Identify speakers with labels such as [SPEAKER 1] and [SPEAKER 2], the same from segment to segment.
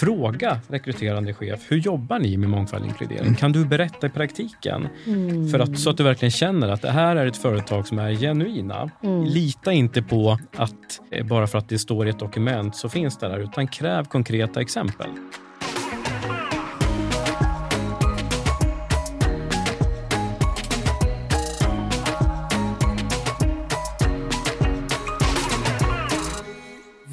[SPEAKER 1] Fråga rekryterande chef, hur jobbar ni med mångfald och inkludering? Kan du berätta i praktiken? För att, så att du verkligen känner att det här är ett företag som är genuina. Lita inte på att eh, bara för att det står i ett dokument så finns det där, utan kräv konkreta exempel.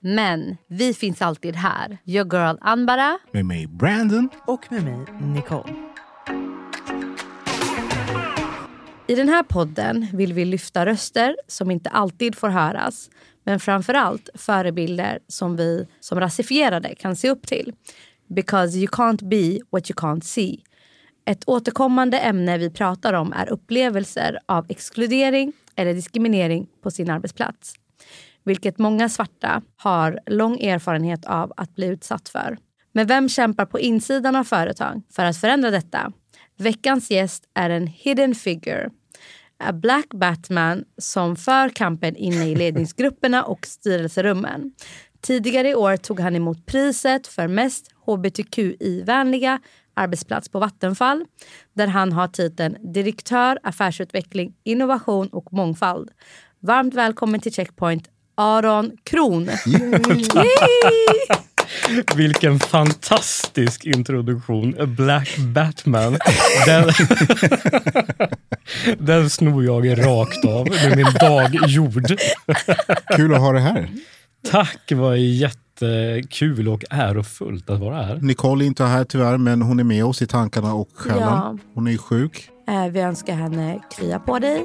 [SPEAKER 2] Men vi finns alltid här. Your girl Anbara.
[SPEAKER 3] Med mig Brandon.
[SPEAKER 4] Och med mig, Nicole.
[SPEAKER 2] I den här podden vill vi lyfta röster som inte alltid får höras. Men framförallt förebilder som vi som rasifierade kan se upp till. Because you can't be what you can't see. Ett återkommande ämne vi pratar om är upplevelser av exkludering eller diskriminering på sin arbetsplats. Vilket många svarta har lång erfarenhet av att bli utsatt för. Men vem kämpar på insidan av företag för att förändra detta? Veckans gäst är en hidden figure. A black Batman som för kampen inne i ledningsgrupperna och styrelserummen. Tidigare i år tog han emot priset för mest hbtqi-vänliga arbetsplats på Vattenfall där han har titeln direktör affärsutveckling, innovation och mångfald. Varmt välkommen till Checkpoint, Aron Kron.
[SPEAKER 1] Vilken fantastisk introduktion. A Black Batman. Den, den snor jag rakt av. Är min dag gjord.
[SPEAKER 3] Kul att ha det här.
[SPEAKER 1] Tack, det var jättekul och ärofullt att vara här.
[SPEAKER 3] Nicole är inte här tyvärr, men hon är med oss i tankarna och själen.
[SPEAKER 2] Ja.
[SPEAKER 3] Hon är sjuk.
[SPEAKER 2] Eh, Vi önskar henne krya på dig.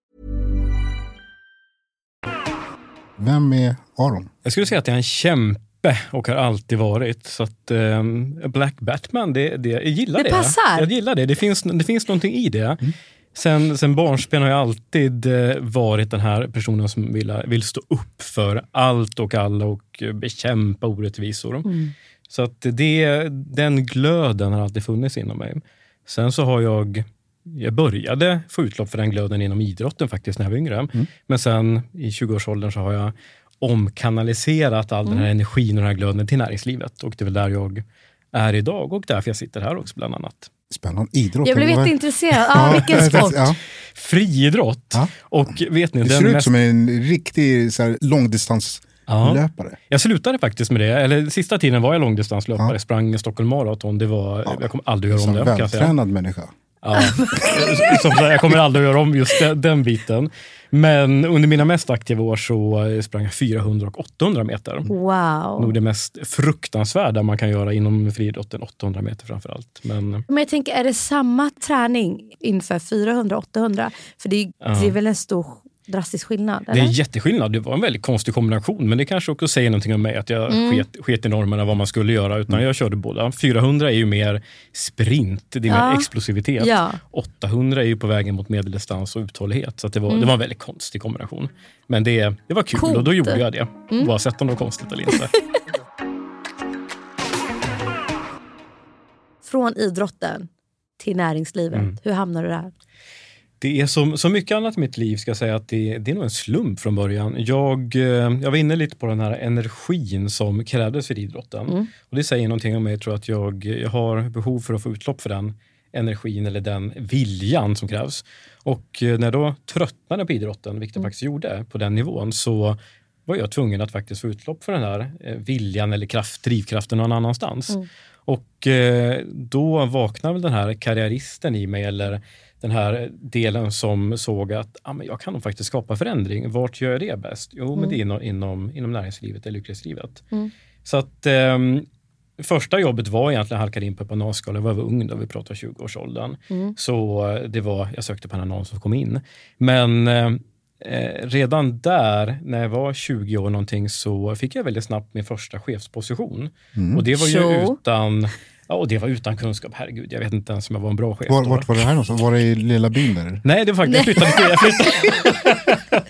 [SPEAKER 3] Vem är Aron?
[SPEAKER 1] Jag skulle säga att jag är en kämpe och har alltid varit. Så att ehm, Black Batman, det, det, jag gillar
[SPEAKER 2] Det
[SPEAKER 1] det.
[SPEAKER 2] passar.
[SPEAKER 1] Jag gillar det. Det finns, det finns någonting i det. Sen, sen barnsben har jag alltid eh, varit den här personen som vill, vill stå upp för allt och alla och bekämpa orättvisor. Så att det, den glöden har alltid funnits inom mig. Sen så har jag jag började få utlopp för den glöden inom idrotten faktiskt när jag var yngre. Men sen i 20-årsåldern så har jag omkanaliserat all den här energin och den här glöden till näringslivet. Och det är väl där jag är idag och därför jag sitter här också bland annat.
[SPEAKER 3] Spännande. Idrott.
[SPEAKER 2] Jag blev jätteintresserad. Ja, vilken sport.
[SPEAKER 3] Ja.
[SPEAKER 1] Friidrott.
[SPEAKER 3] Ja.
[SPEAKER 1] Och vet ni,
[SPEAKER 3] Du
[SPEAKER 1] den
[SPEAKER 3] ser ut
[SPEAKER 1] mest-
[SPEAKER 3] som en riktig så här, långdistanslöpare.
[SPEAKER 1] Ja. Jag slutade faktiskt med det. Eller sista tiden var jag långdistanslöpare.
[SPEAKER 3] Ja.
[SPEAKER 1] Sprang Stockholm Marathon. Det var,
[SPEAKER 3] Ja.
[SPEAKER 1] Jag kommer aldrig göra om
[SPEAKER 3] Som
[SPEAKER 1] det.
[SPEAKER 3] Vältränad människa.
[SPEAKER 1] Ja. Som, sagt, jag kommer aldrig att göra om just den, biten. Men under mina mest aktiva år så eh, sprang jag 400 och 800 meter.
[SPEAKER 2] Wow.
[SPEAKER 1] Nog det mest fruktansvärda man kan göra inom friidrotten, 800 meter framför allt. Men
[SPEAKER 2] Men jag tänker, är det samma träning inför 400-800? För det är, det är väl en stor drastisk skillnad?
[SPEAKER 1] det är
[SPEAKER 2] Eller?
[SPEAKER 1] en jätteskillnad. Det var en väldigt konstig kombination. Men det kanske också säger någonting om mig, att jag
[SPEAKER 2] Mm.
[SPEAKER 1] sket, sket i normerna vad man skulle göra. Utan jag körde båda. 400 är ju mer sprint, det är
[SPEAKER 2] Ja.
[SPEAKER 1] mer explosivitet.
[SPEAKER 2] Ja.
[SPEAKER 1] 800 är ju på vägen mot medeldistans och uthållighet. Så att det, var, det var en väldigt konstig kombination. Men det, det var kul
[SPEAKER 2] Mm. Coolt. Mm.
[SPEAKER 1] och då gjorde jag det. Oavsett om det var konstigt eller inte.
[SPEAKER 2] Från idrotten till näringslivet.
[SPEAKER 1] Mm.
[SPEAKER 2] Hur hamnar du där?
[SPEAKER 1] Det är som, som mycket annat i mitt liv ska jag säga att det, det är nog en slump från början. Jag, eh, jag var inne lite på den här energin som krävdes för idrotten. Och det säger någonting om mig. Jag tror att jag, jag har behov för att få utlopp för den energin eller den viljan som krävs. Och eh, när jag då tröttnade på idrotten, vilket jag faktiskt gjorde på den nivån, så var jag tvungen att faktiskt få utlopp för den här eh, viljan eller kraft, drivkraften någon annanstans. Och eh, då vaknade väl den här karriäristen i mig eller den här delen som såg att ah, men jag kan nog faktiskt skapa förändring. Vart gör jag det bäst? Jo, men det är inom, inom, inom näringslivet eller yrkeslivet. Så att ehm, första jobbet var egentligen att halka in på ett bananskal. Jag var ung då, vi pratar 20-årsåldern. Så eh, det var, jag sökte på en annons som kom in. Men eh, eh, redan där, när jag var 20 år någonting, så fick jag väldigt snabbt min första chefsposition. Och det var ju
[SPEAKER 2] Så.
[SPEAKER 1] utan Ja, och det var utan kunskap. Herregud, jag vet inte ens om jag var en bra chef.
[SPEAKER 3] Var,
[SPEAKER 1] då.
[SPEAKER 3] vart var det här någonstans? Var det i lilla byn där?
[SPEAKER 1] Nej, det var faktiskt, jag flyttade, jag flyttade.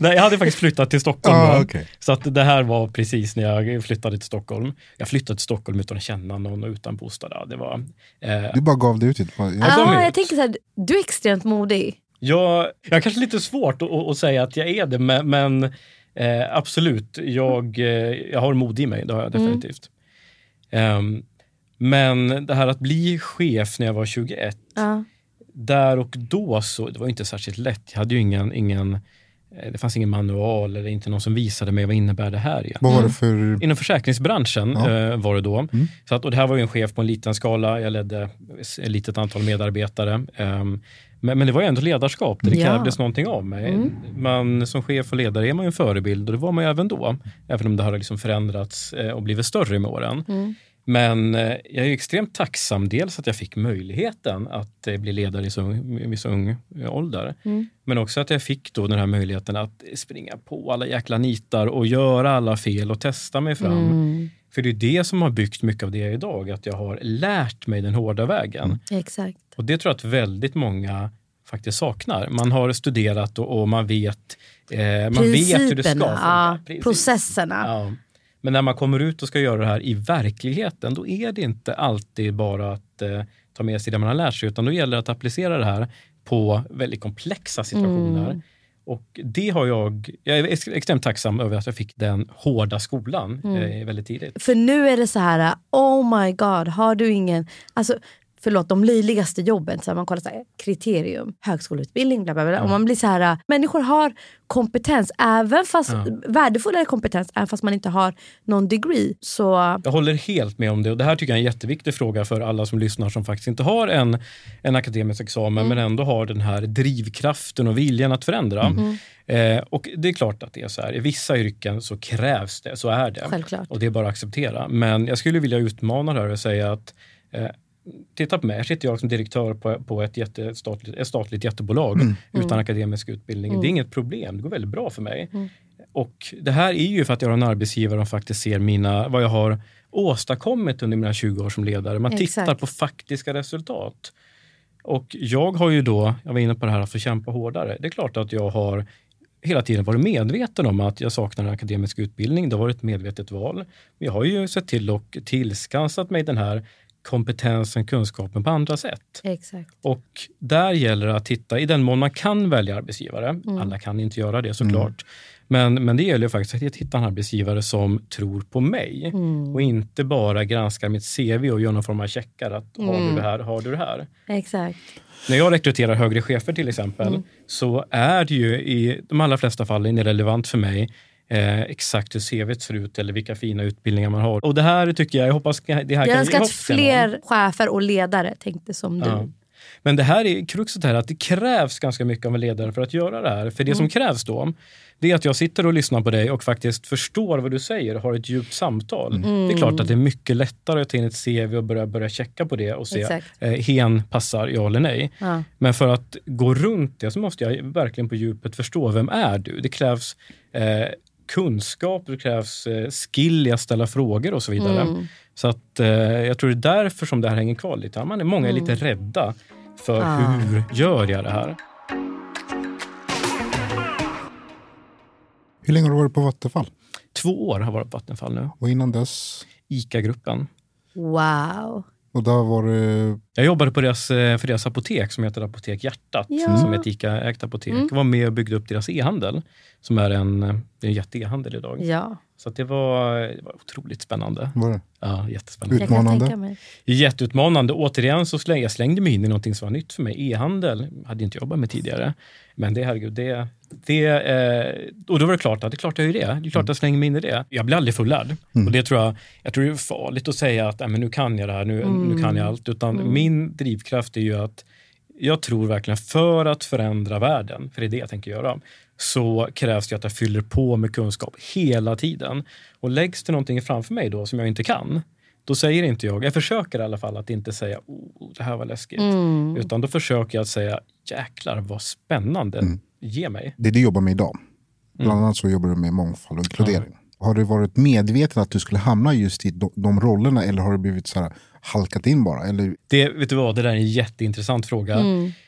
[SPEAKER 1] Nej, jag hade faktiskt flyttat till Stockholm.
[SPEAKER 3] Ah, okej.
[SPEAKER 1] Så att det här var precis när jag flyttade till Stockholm. Jag flyttade till Stockholm utan att känna någon och utan bostad. Ja, Det var, eh,
[SPEAKER 3] Du bara gav det ut. Jag,
[SPEAKER 1] de
[SPEAKER 2] ah, jag tänker så här, du är extremt modig.
[SPEAKER 1] jag, jag har kanske lite svårt att, att säga att jag är det, men, men eh, absolut, jag, eh, jag har mod i mig. Det har jag definitivt. Ehm, men det här att bli chef när jag var 21,
[SPEAKER 2] Ja.
[SPEAKER 1] där och då så, det var inte särskilt lätt. Jag hade ju ingen, ingen eh, det fanns ingen manual eller inte någon som visade mig vad innebär det här
[SPEAKER 3] vad var det för...
[SPEAKER 1] Inom försäkringsbranschen
[SPEAKER 3] Ja.
[SPEAKER 1] eh, var det då. Så att, och det här var ju en chef på en liten skala. Jag ledde ett litet antal medarbetare. Ehm, men, men det var ju ändå ledarskap. där Det
[SPEAKER 2] Ja.
[SPEAKER 1] krävdes någonting av mig. Man, som chef och ledare är man ju en förebild och det var man ju även då. Även om det har liksom förändrats eh, och blivit större med åren. Men eh, jag är extremt tacksam dels att jag fick möjligheten att eh, bli ledare i så ung, i så ung eh, ålder. Men också att jag fick då den här möjligheten att springa på alla jäkla nitar och göra alla fel och testa mig fram. För det är det som har byggt mycket av det jag är idag, att jag har lärt mig den hårda vägen.
[SPEAKER 2] Exakt.
[SPEAKER 1] Och det tror jag att väldigt många faktiskt saknar. Man har studerat och, och man vet eh, man vet hur det ska funka.
[SPEAKER 2] ja, processerna.
[SPEAKER 1] Ja. Men när man kommer ut och ska göra det här i verkligheten, då är det inte alltid bara att eh, ta med sig det man har lärt sig, utan då gäller det att applicera det här på väldigt komplexa situationer.
[SPEAKER 2] Mm.
[SPEAKER 1] Och det har jag, jag är ex- extremt tacksam över att jag fick den hårda skolan
[SPEAKER 2] Mm.
[SPEAKER 1] eh, väldigt tidigt.
[SPEAKER 2] För nu är det så här, oh my god, har du ingen... Alltså, förlåt, de löjligaste jobben, så man kollar så här, kriterium, högskoleutbildning, bla bla bla. Och man blir så här, människor har kompetens, även fast, värdefullare kompetens, även fast man inte har någon degree. Så
[SPEAKER 1] Jag håller helt med om det och det här tycker jag är en jätteviktig fråga för alla som lyssnar som faktiskt inte har en, en akademisk examen men ändå har den här drivkraften och viljan att förändra. Eh, och det är klart att det är så här. I vissa yrken så krävs det, så är det.
[SPEAKER 2] Självklart.
[SPEAKER 1] Och det är bara att acceptera. Men jag skulle vilja utmana det här och säga att eh, Titta på mig, här sitter jag som direktör på, på ett, jätte, ett, statligt, ett statligt jättebolag utan akademisk utbildning. Det är inget problem, det går väldigt bra för mig. Och det här är ju för att jag har en arbetsgivare som faktiskt ser mina, vad jag har åstadkommit under mina 20 år som ledare. Man tittar
[SPEAKER 2] Exakt.
[SPEAKER 1] på faktiska resultat. Och jag har ju då, jag var inne på det här att få kämpa hårdare. Det är klart att jag har hela tiden varit medveten om att jag saknar en akademisk utbildning. Det har varit ett medvetet val. Men jag har ju sett till och tillskansat mig den här kompetensen, kunskapen på andra sätt.
[SPEAKER 2] exakt.
[SPEAKER 1] Och där gäller det att titta, i den mån man kan välja arbetsgivare, alla kan inte göra det såklart, men, men det gäller ju faktiskt att hitta en arbetsgivare som tror på mig och inte bara granskar mitt CV och gör någon form av checkar. Att, Har du det här? Har du det här?
[SPEAKER 2] Exakt.
[SPEAKER 1] När jag rekryterar högre chefer till exempel så är det ju i de allra flesta fallen irrelevant för mig eh, exakt hur CVt ser ut eller vilka fina utbildningar man har. Och det här tycker jag, jag hoppas det här
[SPEAKER 2] Jag
[SPEAKER 1] kan
[SPEAKER 2] önskar att
[SPEAKER 1] till någon.
[SPEAKER 2] fler chefer och ledare tänkte som du.
[SPEAKER 1] Ja. Men det här är kruxet här, att det krävs ganska mycket av en ledare för att göra det här. För det som krävs då, det är att jag sitter och lyssnar på dig och faktiskt förstår vad du säger och har ett djupt samtal. Det är klart att det är mycket lättare att ta in ett CV och börja, börja checka på det och se
[SPEAKER 2] Exakt.
[SPEAKER 1] eh, hen passar ja eller nej.
[SPEAKER 2] Ja.
[SPEAKER 1] Men för att gå runt det så måste jag verkligen på djupet förstå vem är du? Det krävs eh, kunskap, det krävs eh, skill i att ställa frågor och så vidare.
[SPEAKER 2] Mm.
[SPEAKER 1] Så att, eh, jag tror det är därför som det här hänger kvar lite. Man är, många är lite rädda för
[SPEAKER 2] Ah.
[SPEAKER 1] hur gör jag det här?
[SPEAKER 3] Hur länge har du varit på Vattenfall?
[SPEAKER 1] Två år har varit på Vattenfall nu.
[SPEAKER 3] Och innan dess?
[SPEAKER 1] ICA-gruppen.
[SPEAKER 2] Wow.
[SPEAKER 3] Och där var det...
[SPEAKER 1] Jag jobbade på deras, eh, för deras apotek som heter Apotek Hjärtat,
[SPEAKER 2] Ja.
[SPEAKER 1] som är ett ICA-ägt apotek. Jag var med och byggde upp deras e-handel, som är en, eh, det är en jätte-e-handel idag.
[SPEAKER 2] Ja,
[SPEAKER 1] Så att det, var, det var otroligt spännande.
[SPEAKER 3] Var det?
[SPEAKER 1] Ja, jättespännande.
[SPEAKER 3] Utmanande.
[SPEAKER 1] Jätteutmanande. Återigen så slängde jag slängde mig in i någonting som var nytt för mig. E-handel hade jag inte jobbat med tidigare. Men det, herregud, det... det eh, och då var det klart att det är klart jag gör det. Det är klart jag slänger mig in i det. Jag blir aldrig fullärd. Och det tror jag, jag tror det är farligt att säga att "Nej, men nu kan jag det här, nu, nu kan jag allt. Utan min drivkraft är ju att jag tror verkligen för att förändra världen, för det är det jag tänker göra, så krävs det att jag fyller på med kunskap hela tiden. Och läggs det någonting framför mig då som jag inte kan, då säger inte jag, jag försöker i alla fall att inte säga oh, det här var läskigt. Utan då försöker jag att säga jäklar vad spännande, ge mig.
[SPEAKER 3] Det du jobbar med idag. Bland
[SPEAKER 1] Mm.
[SPEAKER 3] annat så jobbar du med mångfald och inkludering. Har du varit medveten att du skulle hamna just i de, de rollerna eller har du blivit så här halkat in bara? Eller,
[SPEAKER 1] Det, vet du vad, det där är en jätteintressant fråga.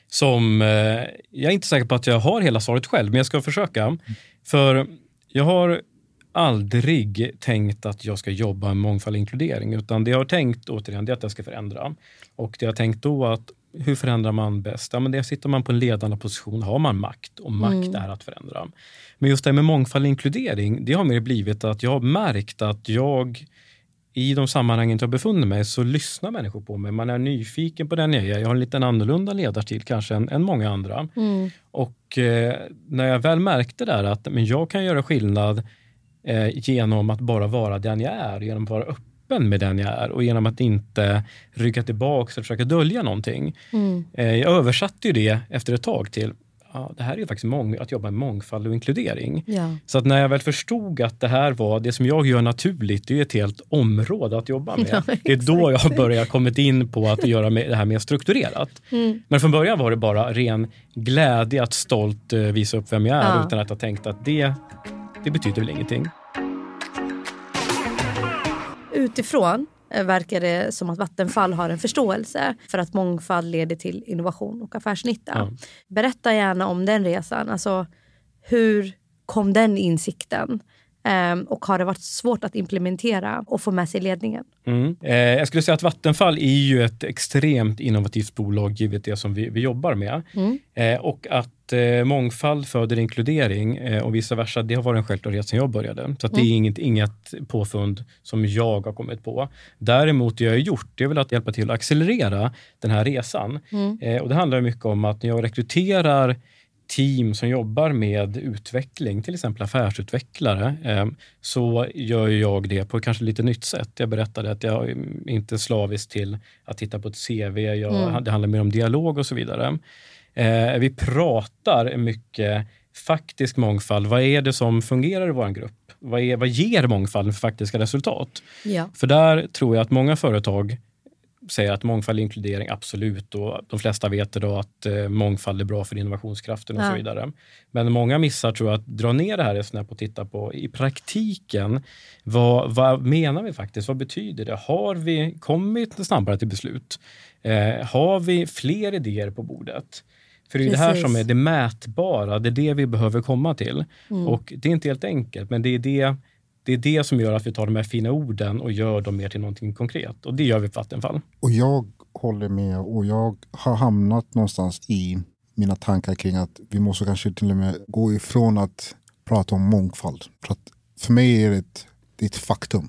[SPEAKER 1] Som eh, Jag är inte säker på att jag har hela svaret själv, men jag ska försöka. För jag har aldrig tänkt att jag ska jobba med mångfald och inkludering. Utan det jag har tänkt återigen, det är att jag ska förändra. Och det jag har tänkt då att hur förändrar man bäst? Ja, men det sitter man på en ledande position har man makt och makt är att förändra. Men just det här med mångfald och inkludering, det har mer blivit att jag har märkt att jag i de sammanhangen jag befunnit mig så lyssnar människor på mig. Man är nyfiken på den jag är. Jag har en lite annorlunda ledarstil kanske än, än många andra. Och eh, när jag väl märkte där att men jag kan göra skillnad eh, genom att bara vara den jag är, genom att vara öppen med den jag är och genom att inte rygga tillbaka och försöka dölja någonting. Eh, jag översatte ju det efter ett tag till Ja, det här är ju faktiskt mång- att jobba med mångfald och inkludering.
[SPEAKER 2] Ja.
[SPEAKER 1] Så att när jag väl förstod att det här var det som jag gör naturligt, det är ett helt område att jobba med.
[SPEAKER 2] Ja,
[SPEAKER 1] det är då jag har börjat kommit in på att göra det här mer strukturerat. Men från början var det bara ren glädje att stolt eh, visa upp vem jag är
[SPEAKER 2] Ja.
[SPEAKER 1] utan att ha tänkt att det, det betyder väl ingenting.
[SPEAKER 2] Utifrån verkar det som att Vattenfall har en förståelse för att mångfald leder till innovation och affärsnytta.
[SPEAKER 1] Ja.
[SPEAKER 2] Berätta gärna om den resan. Alltså, hur kom den insikten? Ehm, och har det varit svårt att implementera och få med sig ledningen?
[SPEAKER 1] Mm. Eh, jag skulle säga att Vattenfall är ju ett extremt innovativt bolag givet det som vi, vi jobbar med. Eh, och att eh, mångfald föder inkludering eh, och vice versa, det har varit en självklarhet sedan jag började. Så att det är inget, inget påfund som jag har kommit på. Däremot det jag har gjort, det är väl att hjälpa till att accelerera den här resan. Eh, och det handlar mycket om att när jag rekryterar team som jobbar med utveckling, till exempel affärsutvecklare, eh, så gör jag det på kanske lite nytt sätt. Jag berättade att jag är inte slavisk till att titta på ett CV, jag, det handlar mer om dialog och så vidare. Eh, vi pratar mycket faktisk mångfald. Vad är det som fungerar i vår grupp? Vad, är, vad ger mångfald för faktiska resultat?
[SPEAKER 2] Ja.
[SPEAKER 1] För där tror jag att många företag säger att mångfald och inkludering, absolut. Och de flesta vet då att eh, mångfald är bra för innovationskraften och
[SPEAKER 2] Ja.
[SPEAKER 1] så vidare. Men många missar tror jag att dra ner det här resonemanget och titta på i praktiken. Vad, vad menar vi faktiskt? Vad betyder det? Har vi kommit snabbare till beslut? Eh, har vi fler idéer på bordet? För det är ju det här
[SPEAKER 2] Precis.
[SPEAKER 1] som är det mätbara, det är det vi behöver komma till.
[SPEAKER 2] Mm.
[SPEAKER 1] Och det är inte helt enkelt, men det är det, det är det som gör att vi tar de här fina orden och gör dem mer till någonting konkret. Och det gör vi på Vattenfall.
[SPEAKER 3] och jag håller med och jag har hamnat någonstans i mina tankar kring att vi måste kanske till och med gå ifrån att prata om mångfald. För, att för mig är det ett, det är ett faktum.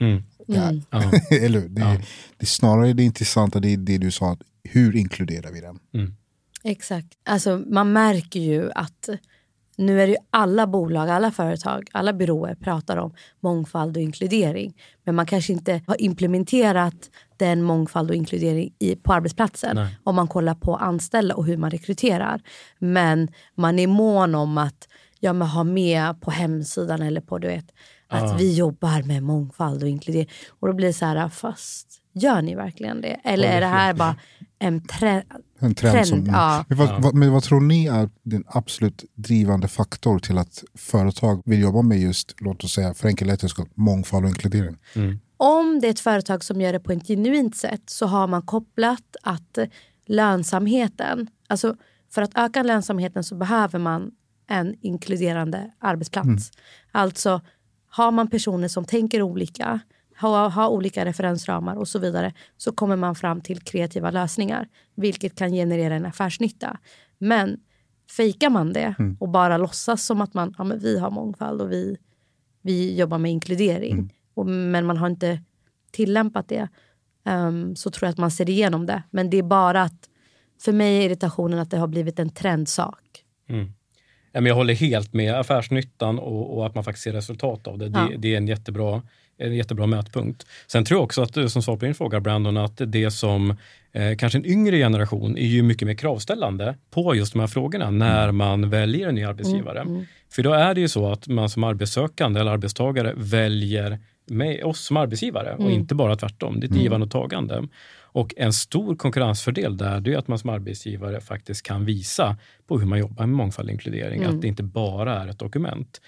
[SPEAKER 1] Mm.
[SPEAKER 3] Det är,
[SPEAKER 1] Ja.
[SPEAKER 3] Eller hur? Det, är- det är snarare det intressanta, det är det du sa, att hur inkluderar vi den?
[SPEAKER 2] Exakt. Alltså, man märker ju att Nu är det ju alla bolag, alla företag, alla byråer pratar om mångfald och inkludering. Men man kanske inte har implementerat den mångfald och inkludering i, på arbetsplatsen.
[SPEAKER 1] Nej.
[SPEAKER 2] Om man kollar på anställda och hur man rekryterar. Men man är mån om att ja, men ha med på hemsidan eller på du vet, att vi jobbar med mångfald och inkludering. Och då blir det så här, fast gör ni verkligen det? Eller är det här bara en trend?
[SPEAKER 3] En trend,
[SPEAKER 2] Trend,
[SPEAKER 3] som,
[SPEAKER 2] ja.
[SPEAKER 3] men, vad, vad, men vad tror ni är den absolut drivande faktor till att företag vill jobba med just, låt oss säga för enkelhetens skull, mångfald och inkludering?
[SPEAKER 2] Om det är ett företag som gör det på ett genuint sätt så har man kopplat att lönsamheten, alltså för att öka lönsamheten så behöver man en inkluderande arbetsplats. Alltså har man personer som tänker olika, har, har olika referensramar och så vidare så kommer man fram till kreativa lösningar vilket kan generera en affärsnytta. Men fejkar man det och bara låtsas som att man, ja, men vi har mångfald och vi, vi jobbar med inkludering och, men man har inte tillämpat det ehm, så tror jag att man ser igenom det. Men det är bara att för mig är irritationen att det har blivit en trendsak.
[SPEAKER 1] Ja, men jag håller helt med. Affärsnyttan och, och att man faktiskt ser resultat av det. Det,
[SPEAKER 2] Ja.
[SPEAKER 1] det är en jättebra, en jättebra mätpunkt. Sen tror jag också att, eh, som svar på din fråga Brandon, att det som eh, kanske en yngre generation är ju mycket mer kravställande på just de här frågorna när man väljer en ny arbetsgivare. För då är det ju så att man som arbetssökande eller arbetstagare väljer med oss som arbetsgivare och inte bara tvärtom. Det är ett givande och tagande. Och en stor konkurrensfördel där det är att man som arbetsgivare faktiskt kan visa på hur man jobbar med mångfald och inkludering. Att det inte bara är ett dokument.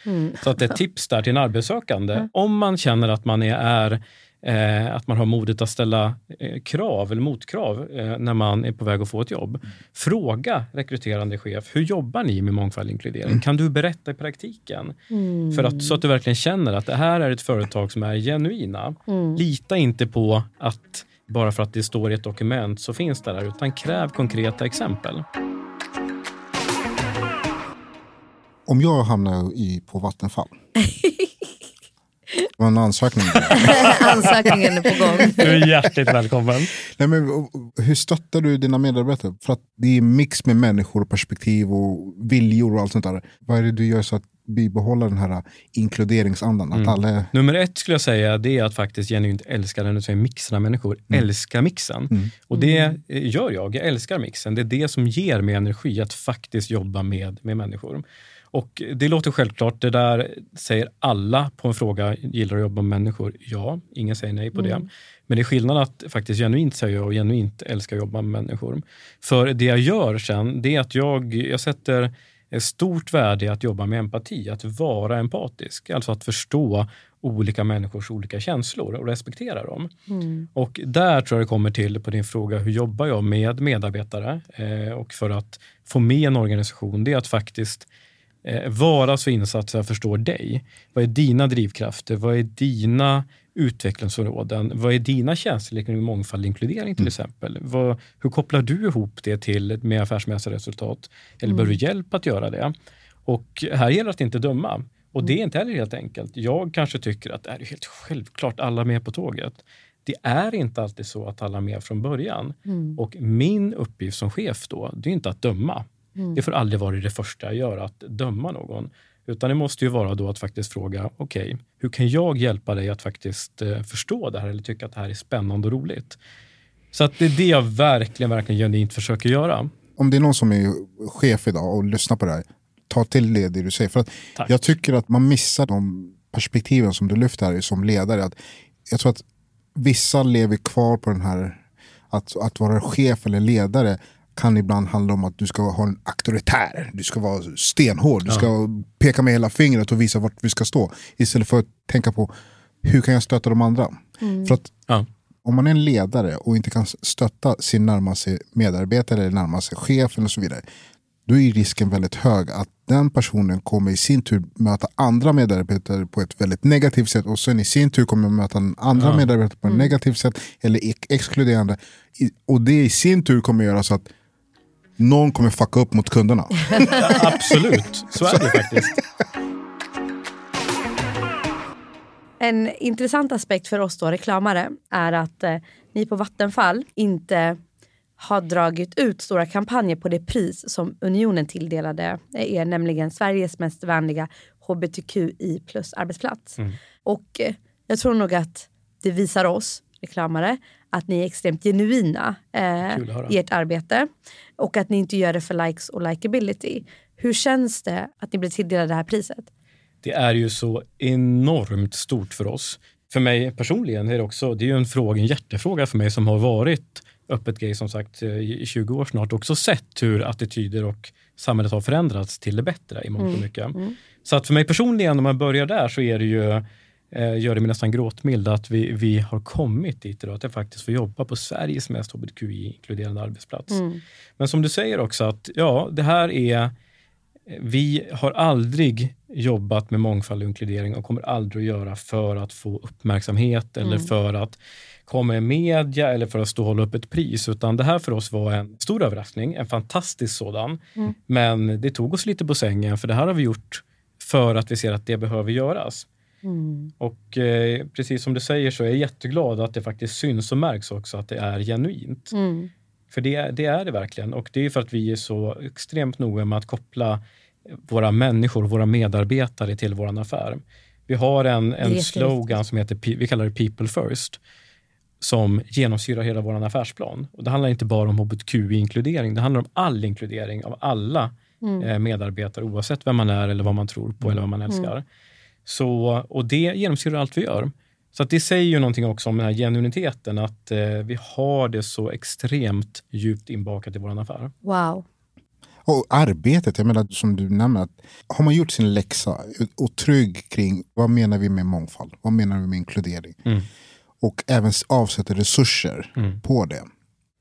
[SPEAKER 1] Så att ett tips där till en arbetssökande, om man känner att man är, är eh, att man har modet att ställa eh, krav eller motkrav eh, när man är på väg att få ett jobb. Fråga rekryterande chef, hur jobbar ni med mångfald och inkludering? Kan du berätta i praktiken? För att, så att du verkligen känner att det här är ett företag som är genuina. Lita inte på att bara för att det står i ett dokument så finns det där, utan kräv konkreta exempel.
[SPEAKER 3] Om jag hamnar i, på Vattenfall. Det var en ansökning.
[SPEAKER 2] Ansökningen är på gång.
[SPEAKER 1] Du är hjärtligt välkommen.
[SPEAKER 3] Nej, men, hur stöttar du dina medarbetare? För att det är mix med människor och perspektiv och viljor och allt sånt där. Vad är det du gör så att bibehålla den här inkluderingsandan? Att alla.
[SPEAKER 1] Nummer ett skulle jag säga det är att faktiskt genuint älska den, säger mixen av människor. Älska mixen. Och det eh, gör jag. Jag älskar mixen. Det är det som ger mig energi att faktiskt jobba med, med människor. Och det låter självklart. Det där säger alla på en fråga, gillar du att jobba med människor? Ja, ingen säger nej på det. Men det är skillnad att faktiskt genuint säga och genuint älskar att jobba med människor. För det jag gör sen, det är att jag, jag sätter ett stort värde i att jobba med empati, att vara empatisk. Alltså att förstå olika människors olika känslor och respektera dem. Och där tror jag det kommer till på din fråga, hur jobbar jag med medarbetare? Eh, och för att få med en organisation, det är att faktiskt eh, vara så insatt så jag förstår dig. Vad är dina drivkrafter? Vad är dina utvecklingsområden? Vad är dina känslor kring mångfald och inkludering till exempel? Vad, hur kopplar du ihop det till med affärsmässiga resultat? Eller behöver du hjälp att göra det? Och här gäller det att inte döma. Och det är inte heller helt enkelt. Jag kanske tycker att det är helt självklart alla med på tåget. Det är inte alltid så att alla är med från början. Och min uppgift som chef då, det är inte att döma. Det får aldrig vara det första jag gör, att döma någon. Utan det måste ju vara då att faktiskt fråga, okej, hur kan jag hjälpa dig att faktiskt eh, förstå det här eller tycka att det här är spännande och roligt? Så att det är det jag verkligen, verkligen genuint försöker göra.
[SPEAKER 3] Om det är någon som är chef idag och lyssnar på det här, ta till det, det du säger. För att
[SPEAKER 1] Tack.
[SPEAKER 3] jag tycker att man missar de perspektiven som du lyfter här som ledare. Att jag tror att vissa lever kvar på den här, att, att vara chef eller ledare kan ibland handla om att du ska ha en auktoritär, du ska vara stenhård, du ska peka med hela fingret och visa vart vi ska stå. Istället för att tänka på hur kan jag stötta de andra? För att
[SPEAKER 1] Ja.
[SPEAKER 3] om man är en ledare och inte kan stötta sin närmaste medarbetare eller närmaste chef eller så vidare. Då är risken väldigt hög att den personen kommer i sin tur möta andra medarbetare på ett väldigt negativt sätt och sen i sin tur kommer möta andra medarbetare på ett negativt sätt eller ex- exkluderande. Och det i sin tur kommer göra så att någon kommer fucka upp mot kunderna.
[SPEAKER 1] Absolut, så är det faktiskt.
[SPEAKER 2] En intressant aspekt för oss då, reklamare är att eh, ni på Vattenfall inte har dragit ut stora kampanjer på det pris som Unionen tilldelade er, nämligen Sveriges mest vänliga hbtqi plus arbetsplats.
[SPEAKER 1] Mm.
[SPEAKER 2] Och eh, jag tror nog att det visar oss reklamare att ni är extremt genuina eh, i ert arbete och att ni inte gör det för likes och likability. Hur känns det att ni blir tilldelade det här priset?
[SPEAKER 1] Det är ju så enormt stort för oss. För mig personligen är det också, det är en fråga, en hjärtefråga för mig som har varit öppet gay som sagt i i 20 år snart. Också sett hur attityder och samhället har förändrats till det bättre i mångt och mycket. Så att för mig personligen, om man börjar där, så är det ju, eh, gör det mig nästan gråtmild att vi, vi har kommit dit idag, att jag faktiskt får jobba på Sveriges mest hbtqi-inkluderande arbetsplats. Men som du säger också att ja, det här är vi har aldrig jobbat med mångfald och inkludering och kommer aldrig att göra för att få uppmärksamhet eller för att komma i media eller för att stå och hålla upp ett pris. Utan det här för oss var en stor överraskning, en fantastisk sådan. Men det tog oss lite på sängen för det här har vi gjort för att vi ser att det behöver göras. Och eh, precis som du säger så är jag jätteglad att det faktiskt syns och märks också att det är genuint. För det, det är det verkligen. Och det är för att vi är så extremt noga med att koppla våra människor, våra medarbetare till vår affär. Vi har en, en slogan som heter, vi kallar det People First, som genomsyrar hela vår affärsplan. Och det handlar inte bara om hbtq-inkludering, det handlar om all inkludering av alla eh, medarbetare oavsett vem man är eller vad man tror på eller vad man älskar. Så, och det genomsyrar allt vi gör. Så att det säger ju någonting också om den här genuiniteten, att eh, vi har det så extremt djupt inbakat i vår affär.
[SPEAKER 2] Wow.
[SPEAKER 3] Och arbetet, jag menar som du nämner, att har man gjort sin läxa och trygg kring vad menar vi med mångfald, vad menar vi med inkludering och även avsätter resurser på det.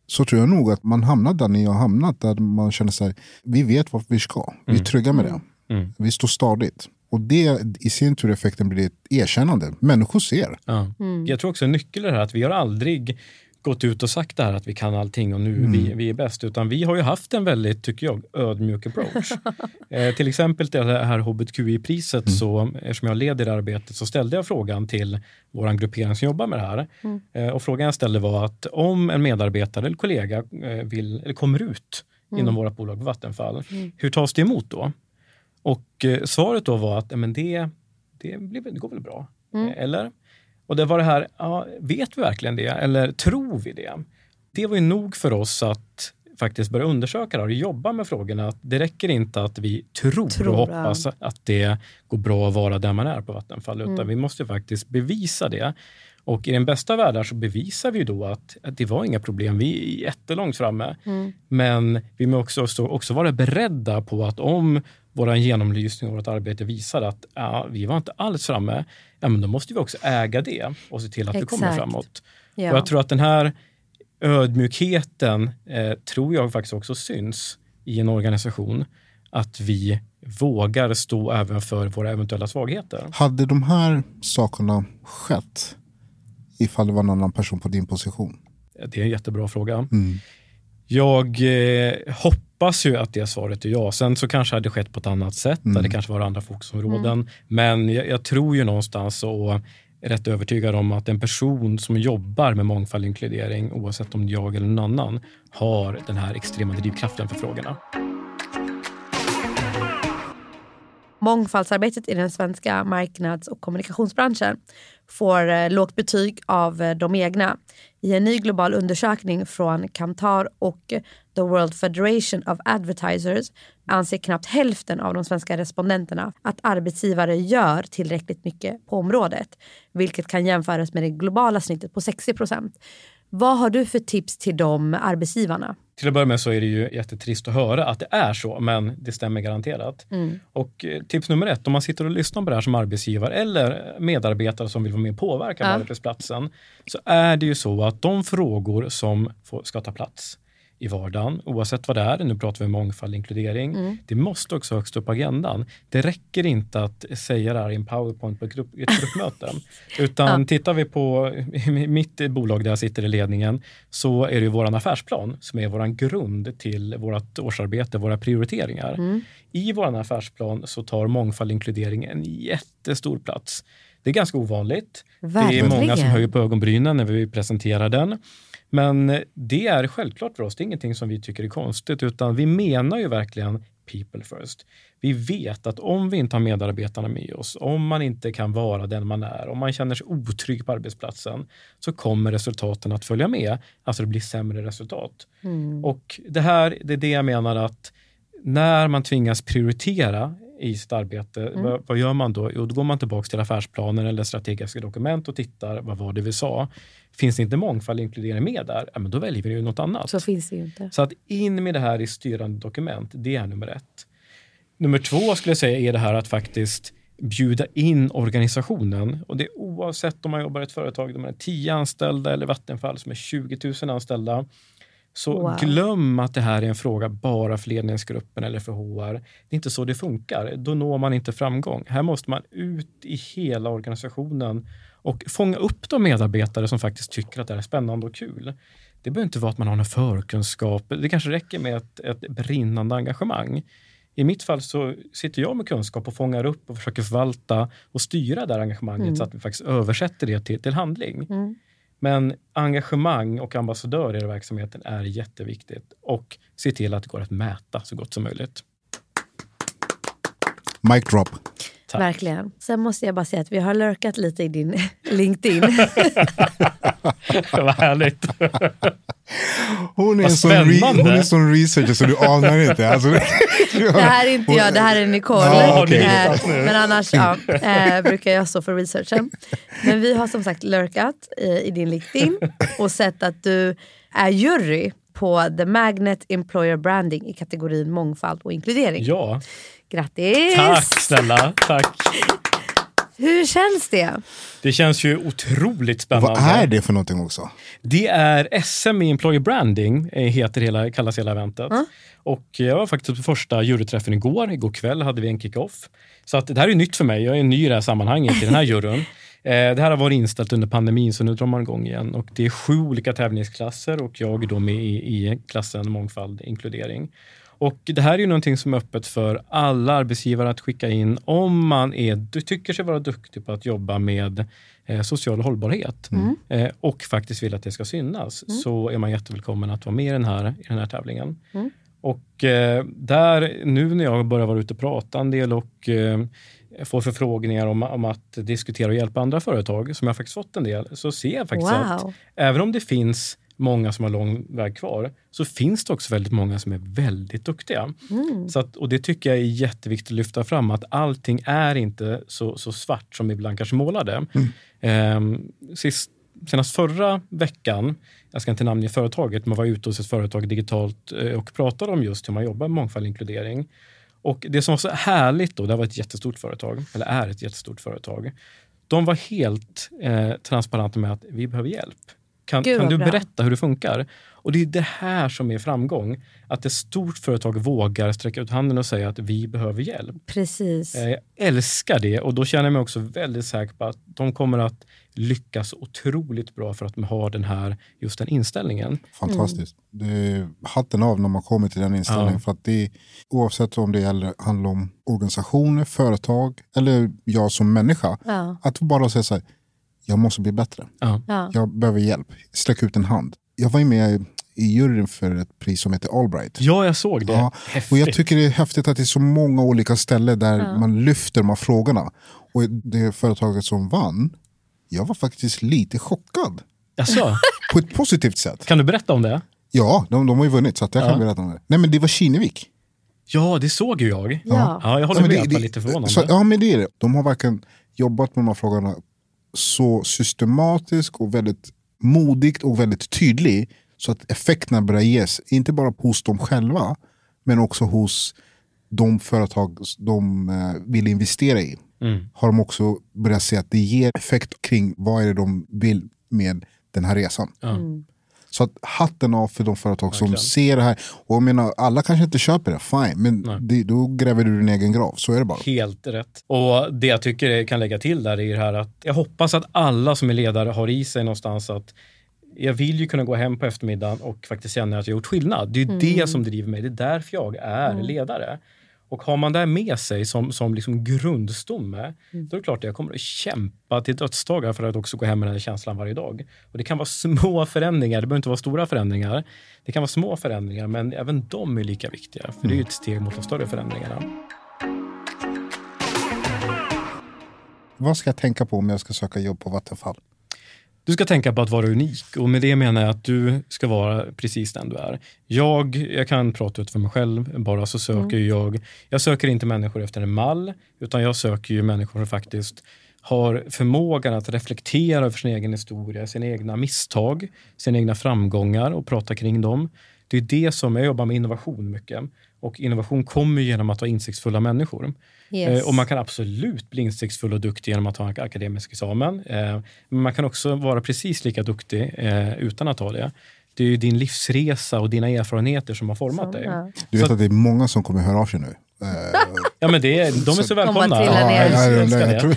[SPEAKER 3] Så tror jag nog att man hamnar där ni har hamnat, där man känner sig, vi vet vart vi ska, vi är trygga med det, vi står stadigt. Och det i sin tur effekten blir ett erkännande. Människor ser.
[SPEAKER 1] Ja. Jag tror också en nyckel är här att vi har aldrig gått ut och sagt det här att vi kan allting och nu vi, vi är bäst. Utan vi har ju haft en väldigt, tycker jag, ödmjuk approach. eh, till exempel det här hbtqi-priset, så, eftersom jag leder det arbetet, så ställde jag frågan till vår gruppering som jobbar med det här. Eh, och frågan jag ställde var att om en medarbetare eller kollega eh, vill, eller kommer ut inom vårt bolag på Vattenfall, hur tas det emot då? Och eh, svaret då var att men det, det, blir, det går väl bra. Eh, Eller? Och det var det här, ja, vet vi verkligen det? Eller tror vi det? Det var ju nog för oss att faktiskt börja undersöka det här och jobba med frågorna. Att Det räcker inte att vi tror,
[SPEAKER 2] Tror,
[SPEAKER 1] och hoppas att det går bra att vara där man är på Vattenfall, utan vi måste faktiskt bevisa det. Och i den bästa världen så bevisar vi ju då att, att det var inga problem. Vi är jättelångt framme. Men vi måste också, också vara beredda på att om vår genomlysning och vårt arbete visar att ja, vi var inte alls framme, ja, men då måste vi också äga det och se till att vi kommer
[SPEAKER 2] Exakt.
[SPEAKER 1] framåt.
[SPEAKER 2] Ja.
[SPEAKER 1] Och jag tror att den här ödmjukheten eh, tror jag faktiskt också syns i en organisation. Att vi vågar stå även för våra eventuella svagheter.
[SPEAKER 3] Hade de här sakerna skett ifall det var en annan person på din position?
[SPEAKER 1] Det är en jättebra fråga. Jag eh, hoppas ju att det svaret är ja. Sen så kanske det skett på ett annat sätt. Där det kanske var andra fokusområden. Men jag, jag tror ju någonstans och är rätt övertygad om att en person som jobbar med mångfald och inkludering, oavsett om det är jag eller någon annan, har den här extrema drivkraften för frågorna.
[SPEAKER 2] Mångfaldsarbetet i den svenska marknads och kommunikationsbranschen får eh, lågt betyg av eh, de egna. I en ny global undersökning från Kantar och The World Federation of Advertisers anser knappt hälften av de svenska respondenterna att arbetsgivare gör tillräckligt mycket på området, vilket kan jämföras med det globala snittet på 60 procent. Vad har du för tips till de arbetsgivarna?
[SPEAKER 1] Till att börja med så är det ju jättetrist att höra att det är så, men det stämmer garanterat. Och eh, tips nummer ett, om man sitter och lyssnar på det här som arbetsgivare eller medarbetare som vill vara med och påverka på
[SPEAKER 2] Ja.
[SPEAKER 1] arbetsplatsen, så är det ju så att de frågor som får, ska ta plats i vardagen, oavsett vad det är, nu pratar vi om mångfald och inkludering, det måste också högst upp på agendan. Det räcker inte att säga det här i en powerpoint på ett, grupp, ett gruppmöte. Utan tittar vi på mitt bolag där jag sitter i ledningen så är det ju vår affärsplan som är vår grund till vårt årsarbete, våra prioriteringar. I vår affärsplan så tar mångfald och inkludering en jättestor plats. Det är ganska ovanligt. Det är
[SPEAKER 2] Verkligen.
[SPEAKER 1] många som höjer på ögonbrynen när vi presenterar den. Men det är självklart för oss. Det är ingenting som vi tycker är konstigt, utan vi menar ju verkligen people first. Vi vet att om vi inte har medarbetarna med oss, om man inte kan vara den man är, om man känner sig otrygg på arbetsplatsen, så kommer resultaten att följa med. Alltså det blir sämre resultat. Och det här, det är det jag menar att när man tvingas prioritera i sitt arbete, vad, vad gör man då? Jo, då går man tillbaka till affärsplaner eller strategiska dokument och tittar, vad var det vi sa? Finns det inte mångfald inkludering med där, ja, men då väljer vi ju något annat.
[SPEAKER 2] Så finns det inte.
[SPEAKER 1] Så att in med det här i styrande dokument, det är nummer ett. Nummer två skulle jag säga är det här att faktiskt bjuda in organisationen. Och det är oavsett om man jobbar i ett företag där man är 10 anställda eller Vattenfall som är 20 000 anställda. Så
[SPEAKER 2] Wow.
[SPEAKER 1] glöm att det här är en fråga bara för ledningsgruppen eller för HR. Det är inte så det funkar. Då når man inte framgång. Här måste man ut i hela organisationen och fånga upp de medarbetare som faktiskt tycker att det här är spännande och kul. Det behöver inte vara att man har någon förkunskap. Det kanske räcker med ett, ett brinnande engagemang. I mitt fall så sitter jag med kunskap och fångar upp och försöker förvalta och styra det här engagemanget så att vi faktiskt översätter det till, till handling. Men engagemang och ambassadör i verksamheten är jätteviktigt och se till att det går att mäta så gott som möjligt.
[SPEAKER 3] Mic drop.
[SPEAKER 1] Tack.
[SPEAKER 2] Verkligen. Sen måste jag bara säga att vi har lurkat lite i din LinkedIn.
[SPEAKER 1] Vad härligt.
[SPEAKER 3] Hon är,
[SPEAKER 1] Vad
[SPEAKER 3] en sån hon är en sån researcher så du anar inte. Alltså,
[SPEAKER 2] Det här är inte jag, det här är Nicole.
[SPEAKER 3] Ja, okej.
[SPEAKER 2] Eh, Men annars ja, eh, brukar jag stå för researchen. Men vi har som sagt lurkat eh, i din LinkedIn och sett att du är jury på The Magnet Employer Branding i kategorin mångfald och inkludering.
[SPEAKER 1] Ja,
[SPEAKER 2] Grattis!
[SPEAKER 1] tack snälla. Tack.
[SPEAKER 2] Hur känns det?
[SPEAKER 1] Det känns ju otroligt spännande.
[SPEAKER 3] vad är det för någonting också?
[SPEAKER 1] Det är SM i Employer Branding, eh, heter hela, kallas hela eventet. Och jag var faktiskt på första juryträffen igår. Igår kväll hade vi en kick-off. Så att det här är nytt för mig. Jag är ny i det här sammanhanget, i den här juryn. Eh, Det här har varit inställt under pandemin, så nu drar man igång igen. Och det är sju olika tävlingsklasser och jag är då med i, i klassen mångfald inkludering. Och det här är ju någonting som är öppet för alla arbetsgivare att skicka in om man är, tycker sig vara duktig på att jobba med eh, social hållbarhet eh, och faktiskt vill att det ska synas så är man jättevälkommen att vara med i den här, i den här tävlingen. Och eh, där, nu när jag börjar vara ute och prata en del och eh, får förfrågningar om, om att diskutera och hjälpa andra företag, som jag faktiskt fått en del, så ser jag faktiskt att
[SPEAKER 2] Wow.
[SPEAKER 1] även om det finns många som har lång väg kvar, så finns det också väldigt många som är väldigt duktiga. Så att, och det tycker jag är jätteviktigt att lyfta fram, att allting är inte så, så svart som ibland kanske målade. Ehm, sist, senast förra veckan, jag ska inte namnge företaget, men var ute hos ett företag digitalt eh, och pratade om just hur man jobbar med mångfald och inkludering. Och det som var så härligt då, det här var ett jättestort företag, eller är ett jättestort företag. De var helt eh, transparenta med att vi behöver hjälp. Kan,
[SPEAKER 2] Gud,
[SPEAKER 1] kan du
[SPEAKER 2] bra.
[SPEAKER 1] berätta hur det funkar? Och det är det här som är framgång. Att ett stort företag vågar sträcka ut handen och säga att vi behöver hjälp.
[SPEAKER 2] Precis.
[SPEAKER 1] Eh, Jag älskar det och då känner jag mig också väldigt säker på att de kommer att lyckas otroligt bra för att de har den här, just den inställningen.
[SPEAKER 3] Fantastiskt. Det är hatten av när man kommer till den inställningen.
[SPEAKER 1] Ja.
[SPEAKER 3] För att det, oavsett om det gäller, handlar om organisationer, företag eller jag som människa.
[SPEAKER 2] Ja.
[SPEAKER 3] Att bara säga så här, jag måste bli bättre.
[SPEAKER 1] Ja.
[SPEAKER 2] Ja.
[SPEAKER 3] Jag behöver hjälp. Sträck ut en hand. Jag var ju med i juryn för ett pris som heter Allbright.
[SPEAKER 1] ja, jag såg det.
[SPEAKER 3] Ja, och jag tycker det är häftigt att det är så många olika ställen där man lyfter de här frågorna. Och det företaget som vann, jag var faktiskt lite chockad.
[SPEAKER 1] Jaså?
[SPEAKER 3] På ett positivt sätt.
[SPEAKER 1] Kan du berätta om det?
[SPEAKER 3] Ja, de, de har ju vunnit så att jag kan
[SPEAKER 1] Ja.
[SPEAKER 3] berätta om det. Nej men det var Kinnevik.
[SPEAKER 1] Ja, det såg ju jag.
[SPEAKER 2] Ja.
[SPEAKER 1] Ja, jag håller
[SPEAKER 3] Ja,
[SPEAKER 1] med
[SPEAKER 3] det-
[SPEAKER 1] det var
[SPEAKER 3] det-
[SPEAKER 1] lite förvånande.
[SPEAKER 3] Så, ja men det är det. De har verkligen jobbat med de här frågorna så systematiskt och väldigt modigt och väldigt tydligt. Så att effekterna börjar ges, inte bara hos dem själva, men också hos de företag de eh, vill investera i.
[SPEAKER 1] Mm.
[SPEAKER 3] Har de också börjat se att det ger effekt kring vad är det de vill med den här resan.
[SPEAKER 1] Ja.
[SPEAKER 3] Så att hatten av för de företag som
[SPEAKER 1] Verkligen.
[SPEAKER 3] ser det här. Och jag menar, alla kanske inte köper det, fine. Men det, då gräver du din egen grav, så är det bara.
[SPEAKER 1] Helt rätt. Och det jag tycker jag kan lägga till där är det här att jag hoppas att alla som är ledare har i sig någonstans att jag vill ju kunna gå hem på eftermiddagen och faktiskt känna att jag gjort skillnad. Det är ju det som driver mig. Det är därför jag är ledare. Och har man det med sig som, som liksom grundstomme,
[SPEAKER 2] Mm.
[SPEAKER 1] då är det klart att jag kommer att kämpa till dödsdagar för att också gå hem med den här känslan varje dag. Och det kan vara små förändringar, det behöver inte vara stora förändringar. Det kan vara små förändringar, men även de är lika viktiga. För det är ju ett steg mot de större förändringarna.
[SPEAKER 3] Vad ska jag tänka på om jag ska söka jobb på Vattenfall?
[SPEAKER 1] Du ska tänka på att vara unik och med det menar jag att du ska vara precis den du är. Jag, jag kan prata ut för mig själv bara så söker jag, jag söker inte människor efter en mall utan jag söker ju människor som faktiskt har förmågan att reflektera över sin egen historia, sina egna misstag, sina egna framgångar och prata kring dem. Det är det som, jag jobbar med innovation mycket och innovation kommer genom att ha insiktsfulla människor.
[SPEAKER 2] Yes.
[SPEAKER 1] Eh, Och man kan absolut bli insiktsfull och duktig genom att ha en akademisk examen. Eh, Men man kan också vara precis lika duktig eh, utan att ha det. Det är ju din livsresa och dina erfarenheter som har format dig.
[SPEAKER 3] Du vet att det är många som kommer höra av sig nu. Eh,
[SPEAKER 1] Ja, men det är, de är så välkomna.
[SPEAKER 2] trilla
[SPEAKER 1] Ja, jag
[SPEAKER 3] jag
[SPEAKER 1] det.
[SPEAKER 3] tror,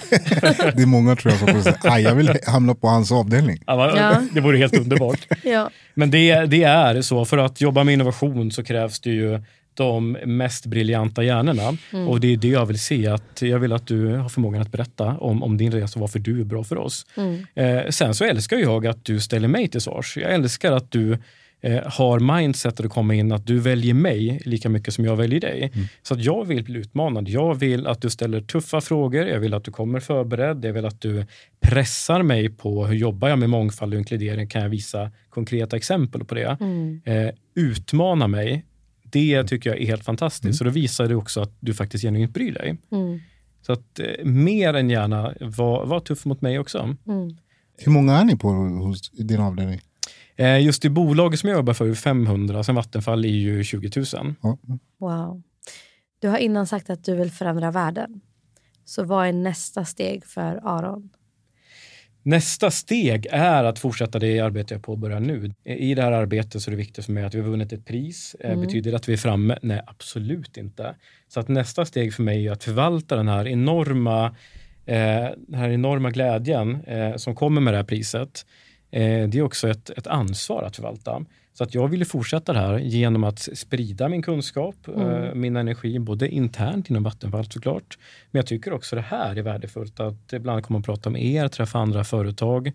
[SPEAKER 3] det är många tror jag som kommer säga "Aj, jag vill hamna på hans avdelning.
[SPEAKER 1] Ja. Det vore helt underbart.
[SPEAKER 2] Ja.
[SPEAKER 1] Men det, det är så, för att jobba med innovation så krävs det ju de mest briljanta hjärnorna.
[SPEAKER 2] Mm.
[SPEAKER 1] Och det är det jag vill se. Att jag vill att du har förmågan att berätta om, om din resa och varför du är bra för oss.
[SPEAKER 2] Mm.
[SPEAKER 1] Eh, sen så älskar jag att du ställer mig till svars. Jag älskar att du eh, har mindsetet att komma in att du väljer mig lika mycket som jag väljer dig. Så att jag vill bli utmanad. Jag vill att du ställer tuffa frågor. Jag vill att du kommer förberedd. Jag vill att du pressar mig på hur jobbar jag med mångfald och inkludering. Kan jag visa konkreta exempel på det?
[SPEAKER 2] Mm.
[SPEAKER 1] Eh, utmana mig. Det tycker jag är helt fantastiskt. Så då visar det också att du faktiskt genuint bryr dig.
[SPEAKER 2] Mm.
[SPEAKER 1] Så att eh, mer än gärna var, var tuff mot mig också.
[SPEAKER 2] Mm.
[SPEAKER 3] Hur många är ni på hos din avdelning?
[SPEAKER 1] Eh, just i bolaget som jag jobbar för är 500, sen Vattenfall är ju 20 000.
[SPEAKER 3] Ja.
[SPEAKER 2] Wow. Du har innan sagt att du vill förändra världen. Så vad är nästa steg för Aron?
[SPEAKER 1] Nästa steg är att fortsätta det arbete jag påbörjar nu. I det här arbetet så är det viktigt för mig att vi har vunnit ett pris. Eh, Betyder det att vi är framme? Nej, absolut inte. Så att nästa steg för mig är att förvalta den här enorma, eh, den här enorma glädjen eh, som kommer med det här priset. Eh, det är också ett, ett ansvar att förvalta. Så att jag vill fortsätta det här genom att sprida min kunskap, eh, min energi, både internt inom Vattenfall såklart. Men jag tycker också det här är värdefullt, att ibland komma och prata med er, träffa andra företag.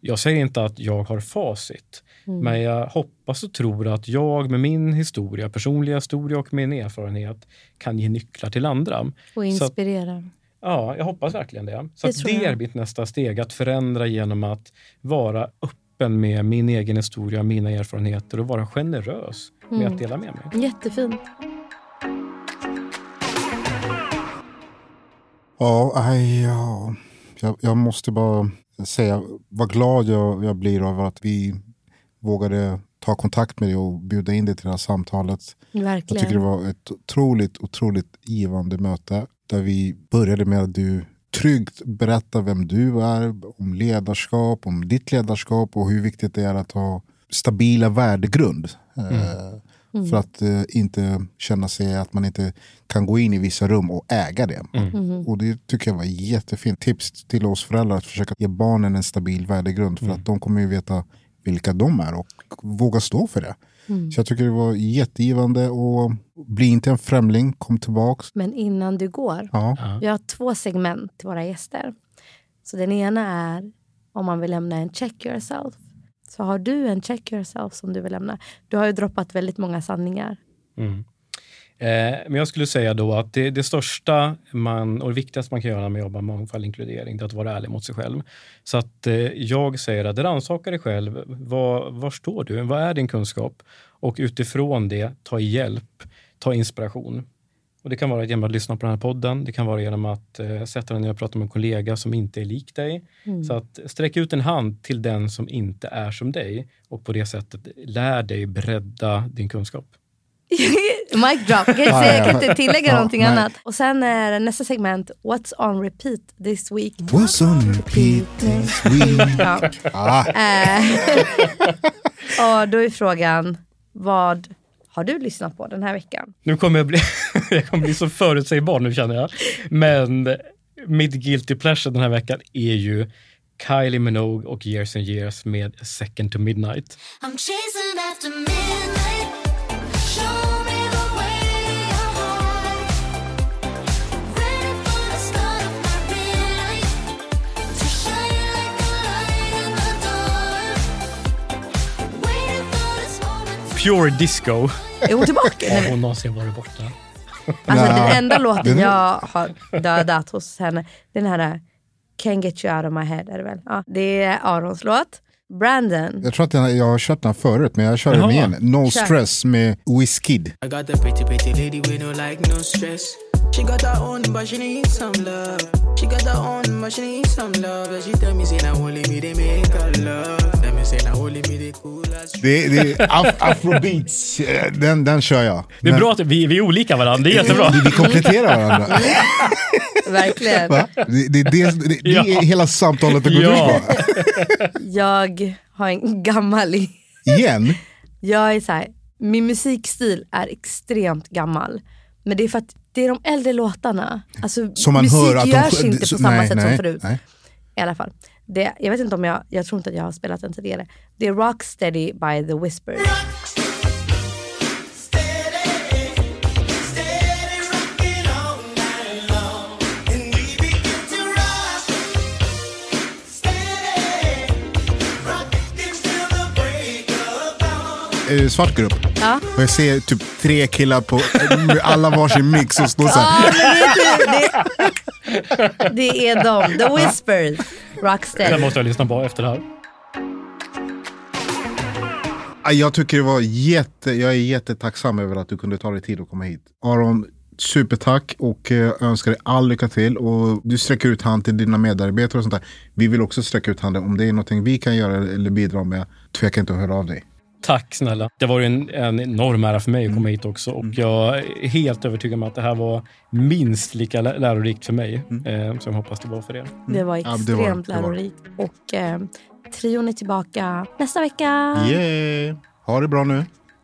[SPEAKER 1] Jag säger inte att jag har facit, men jag hoppas och tror att jag med min historia, personliga historia och min erfarenhet kan ge nycklar till andra.
[SPEAKER 2] Och inspirera.
[SPEAKER 1] Ja, jag hoppas verkligen det. Så
[SPEAKER 2] Det
[SPEAKER 1] att det
[SPEAKER 2] jag.
[SPEAKER 1] är mitt nästa steg, att förändra genom att vara öppen med min egen historia, mina erfarenheter och vara generös med
[SPEAKER 2] Mm.
[SPEAKER 1] att dela med mig.
[SPEAKER 2] Jättefint.
[SPEAKER 3] Ja, aj, ja. Jag, jag måste bara säga vad glad jag, jag blir över att vi vågade ta kontakt med dig och bjuda in dig till det här samtalet. Jag
[SPEAKER 2] Verkligen.
[SPEAKER 3] tycker det var ett otroligt, otroligt givande möte där vi började med att du tryggt berättar vem du är, om ledarskap, om ditt ledarskap och hur viktigt det är att ha stabila värdegrund. Eh, För att eh, inte känna sig att man inte kan gå in i vissa rum och äga det. Och det tycker jag var jättefint. Tips till oss föräldrar att försöka ge barnen en stabil värdegrund. För att de kommer ju veta vilka de är och våga stå för det. Så jag tycker det var jättegivande och bli inte en främling, kom tillbaks.
[SPEAKER 2] Men innan du går.
[SPEAKER 3] Ja.
[SPEAKER 2] Vi har två segment till våra gäster. Så den ena är om man vill lämna en check yourself. Så har du en check yourself som du vill lämna? Du har ju droppat väldigt många sanningar.
[SPEAKER 1] Mm. Eh, men jag skulle säga då att det, det största man, och det viktigaste man kan göra med att jobba med mångfald och inkludering, det är att vara ärlig mot sig själv. Så att eh, jag säger att rannsaka dig själv. Var, var står du? Vad är din kunskap? Och utifrån det, ta hjälp, ta inspiration. Och det kan vara genom att lyssna på den här podden. Det kan vara genom att eh, sätta dig ner och prata med en kollega som inte är lik dig. Så att sträck ut en hand till den som inte är som dig och på det sättet lär dig bredda din kunskap.
[SPEAKER 2] Mic drop. Jag kan, inte säga, jag kan inte tillägga
[SPEAKER 3] Ja,
[SPEAKER 2] någonting
[SPEAKER 3] nej.
[SPEAKER 2] annat. Och sen är nästa segment What's on repeat this week.
[SPEAKER 3] What's on repeat this week?
[SPEAKER 2] Ja.
[SPEAKER 3] Ah,
[SPEAKER 2] Eh, och då är frågan, vad har du lyssnat på den här veckan?
[SPEAKER 1] Nu kommer jag bli, jag kommer bli så förutsägbar nu känner jag. Men mitt guilty pleasure den här veckan är ju Kylie Minogue och Years and Years med Second to Midnight.
[SPEAKER 5] I'm chasing after midnight.
[SPEAKER 1] Pure Disco.
[SPEAKER 2] Är hon tillbaka
[SPEAKER 1] Har hon någonsin varit borta?
[SPEAKER 2] Alltså den enda låten
[SPEAKER 3] Den-
[SPEAKER 2] jag har dödat hos henne, den här uh, Can't get you out of my head är det väl? Ja, det är Arons låt. Brandon.
[SPEAKER 3] Jag tror att jag, jag har kört den förut, men jag kör den igen. No
[SPEAKER 2] Kör.
[SPEAKER 3] Stress med Wizkid.
[SPEAKER 5] I got the pretty, pretty lady with no like, no stress. She got her own, but she need some love. She got her own, but she need some love. And she tell me, say, now only me, they make her love. Tell me, say, now only me, they cool as
[SPEAKER 3] Det, det är af, afrobeats. Eh, Den, den kör jag.
[SPEAKER 1] Det är
[SPEAKER 3] Men-
[SPEAKER 1] bra att vi, vi är olika varandra. Det är jättebra.
[SPEAKER 3] Vi, vi kompletterar varandra.
[SPEAKER 2] Verkligen.
[SPEAKER 3] Va? Det, det, det, det, det är
[SPEAKER 1] Ja.
[SPEAKER 3] hela samtalet det går
[SPEAKER 1] Ja.
[SPEAKER 3] ut på.
[SPEAKER 2] Jag har en gammal...
[SPEAKER 3] Igen?
[SPEAKER 2] Jag är så här, min musikstil är extremt gammal. Men det är för att det är de äldre låtarna. Alltså,
[SPEAKER 3] Som man
[SPEAKER 2] musik
[SPEAKER 3] hör att de
[SPEAKER 2] görs
[SPEAKER 3] sj-
[SPEAKER 2] inte på samma
[SPEAKER 3] nej,
[SPEAKER 2] sätt
[SPEAKER 3] nej,
[SPEAKER 2] som förut.
[SPEAKER 3] nej.
[SPEAKER 2] I alla fall. Det, jag vet inte om jag, jag tror inte att jag har spelat den tidigare. Det är Rocksteady by The Whisper.
[SPEAKER 3] Eh, Svart grupp.
[SPEAKER 2] Ja.
[SPEAKER 3] Och jag ser typ tre killar på alla varsin mix och står så
[SPEAKER 2] Ja,
[SPEAKER 3] här.
[SPEAKER 2] men det, är det, det är de. The Whispers.
[SPEAKER 1] Den
[SPEAKER 2] Rocksteady.
[SPEAKER 1] måste jag lyssna på efter det här.
[SPEAKER 3] Jag tycker det var jätte, jag är jättetacksam över att du kunde ta dig tid att komma hit. Aron, supertack och eh, önskar dig all lycka till. Och du sträcker ut hand till dina medarbetare och sånt där. Vi vill också sträcka ut handen. Om det är någonting vi kan göra eller bidra med, tveka inte att höra av dig.
[SPEAKER 1] Tack snälla. Det var ju en, en enorm ära för mig att komma hit också. Och jag är helt övertygad om att det här var minst lika lä- lärorikt för mig eh, som jag hoppas det var för er.
[SPEAKER 2] Det var
[SPEAKER 3] Ja, det var-
[SPEAKER 2] extremt
[SPEAKER 3] det var.
[SPEAKER 2] lärorikt. Och eh, trion är tillbaka nästa vecka.
[SPEAKER 3] Yeah! Ha det bra nu.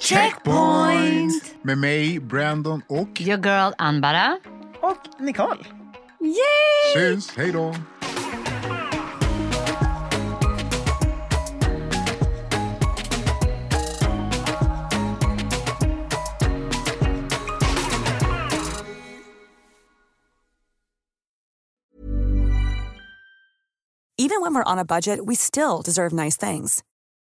[SPEAKER 2] Checkpoint!
[SPEAKER 3] Med mig, Brandon och...
[SPEAKER 2] Your girl Anbara.
[SPEAKER 4] Och Nicole.
[SPEAKER 2] Yay!
[SPEAKER 3] Syns! Hej då!
[SPEAKER 6] Even when we're on a budget, we still deserve nice things.